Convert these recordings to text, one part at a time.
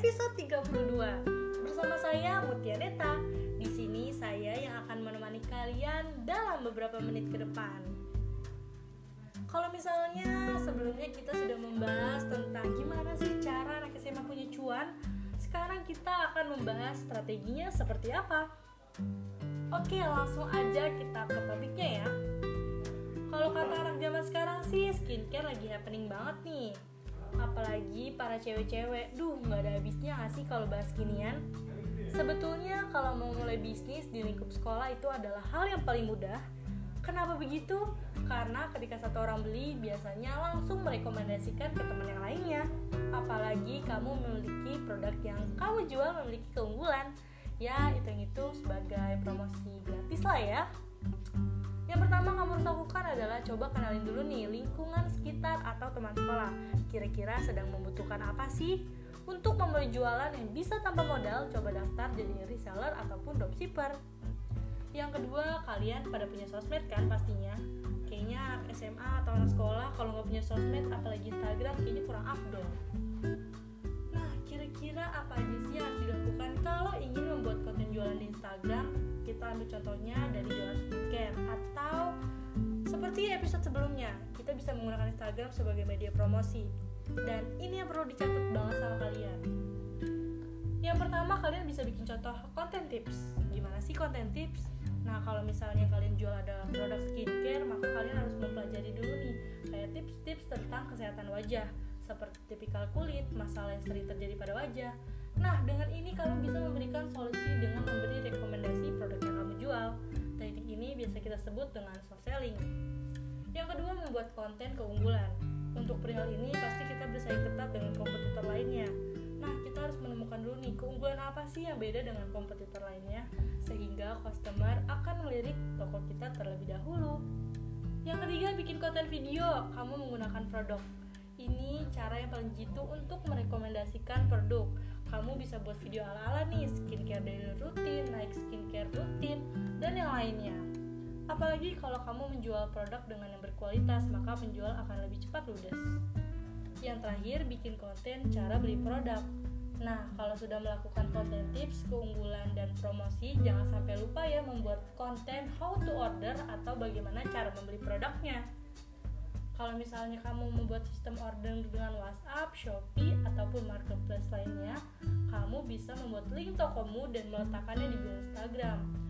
episode 32 bersama saya Mutia Neta Di sini saya yang akan menemani kalian dalam beberapa menit ke depan. Kalau misalnya sebelumnya kita sudah membahas tentang gimana sih cara anak SMA punya cuan, sekarang kita akan membahas strateginya seperti apa. Oke, langsung aja kita ke topiknya ya. Kalau kata anak zaman sekarang sih skincare lagi happening banget nih Apalagi para cewek-cewek, duh nggak ada habisnya gak sih kalau bahas ginian. Sebetulnya kalau mau mulai bisnis di lingkup sekolah itu adalah hal yang paling mudah. Kenapa begitu? Karena ketika satu orang beli biasanya langsung merekomendasikan ke teman yang lainnya. Apalagi kamu memiliki produk yang kamu jual memiliki keunggulan. Ya, itu itu sebagai promosi gratis lah ya. Pertama kamu harus lakukan adalah coba kenalin dulu nih lingkungan sekitar atau teman sekolah. Kira-kira sedang membutuhkan apa sih? Untuk membeli jualan yang bisa tanpa modal, coba daftar jadi reseller ataupun dropshipper. Yang kedua, kalian pada punya sosmed kan pastinya Kayaknya SMA atau anak sekolah kalau nggak punya sosmed apalagi Instagram kayaknya kurang afdol Nah, kira-kira apa aja sih yang harus dilakukan kalau ingin membuat konten jualan di Instagram? Kita ambil contohnya dari seperti episode sebelumnya, kita bisa menggunakan Instagram sebagai media promosi. Dan ini yang perlu dicatat banget sama kalian. Yang pertama, kalian bisa bikin contoh konten tips. Gimana sih konten tips? Nah, kalau misalnya kalian jual ada produk skincare, maka kalian harus mempelajari dulu nih kayak tips-tips tentang kesehatan wajah, seperti tipikal kulit, masalah yang sering terjadi pada wajah. Nah, dengan ini kalian bisa memberikan solusi dengan memberi rekomendasi produk yang kamu kita sebut dengan soft selling. Yang kedua, membuat konten keunggulan. Untuk perihal ini, pasti kita bersaing ketat dengan kompetitor lainnya. Nah, kita harus menemukan dulu nih keunggulan apa sih yang beda dengan kompetitor lainnya sehingga customer akan melirik toko kita terlebih dahulu. Yang ketiga, bikin konten video. Kamu menggunakan produk. Ini cara yang paling jitu untuk merekomendasikan produk. Kamu bisa buat video ala-ala nih, skincare daily rutin, naik skincare rutin, dan yang lainnya. Apalagi kalau kamu menjual produk dengan yang berkualitas, maka penjual akan lebih cepat ludes. Yang terakhir, bikin konten cara beli produk. Nah, kalau sudah melakukan konten tips, keunggulan, dan promosi, jangan sampai lupa ya membuat konten how to order atau bagaimana cara membeli produknya. Kalau misalnya kamu membuat sistem order dengan WhatsApp, Shopee, ataupun marketplace lainnya, kamu bisa membuat link tokomu dan meletakkannya di Instagram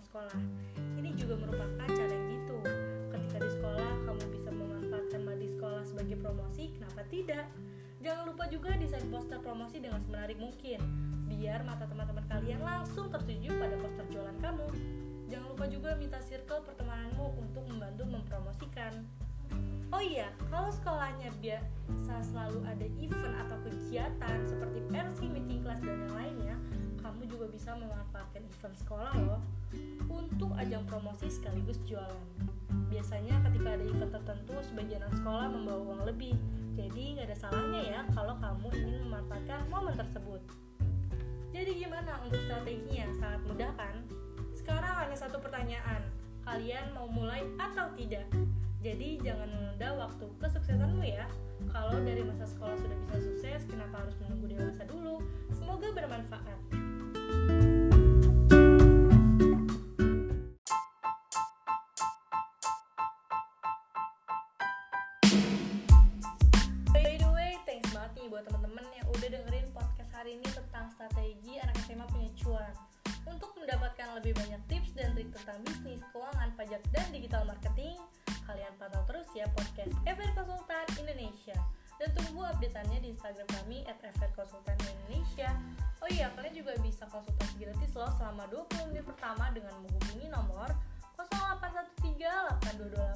sekitar sekolah. Ini juga merupakan cara yang gitu. Ketika di sekolah kamu bisa memanfaatkan di sekolah sebagai promosi, kenapa tidak? Jangan lupa juga desain poster promosi dengan semenarik mungkin, biar mata teman-teman kalian langsung tertuju pada poster jualan kamu. Jangan lupa juga minta circle pertemananmu untuk membantu mempromosikan. Oh iya, kalau sekolahnya biasa selalu ada event atau kegiatan seperti versi meeting kelas dan yang lainnya, kamu juga bisa memanfaatkan event sekolah loh untuk ajang promosi sekaligus jualan. Biasanya ketika ada event tertentu, sebagian anak sekolah membawa uang lebih. Jadi nggak ada salahnya ya kalau kamu ingin memanfaatkan momen tersebut. Jadi gimana untuk strateginya? Sangat mudah kan? Sekarang hanya satu pertanyaan. Kalian mau mulai atau tidak? Jadi jangan menunda waktu kesuksesanmu ya. Kalau dari masa sekolah sudah bisa sukses, kenapa harus menunggu dewasa dulu? Semoga bermanfaat. Strategi anak SMA punya cuan. Untuk mendapatkan lebih banyak tips dan trik tentang bisnis, keuangan, pajak, dan digital marketing, Kalian pantau terus ya podcast FR Konsultan Indonesia dan tunggu updateannya di Instagram kami at Indonesia. Oh iya, kalian juga bisa konsultasi gratis loh selama 20 menit pertama dengan menghubungi nomor 0813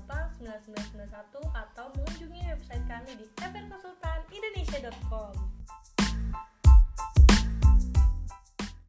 8228 9991 atau mengunjungi website kami di frkonsultanindonesia.com.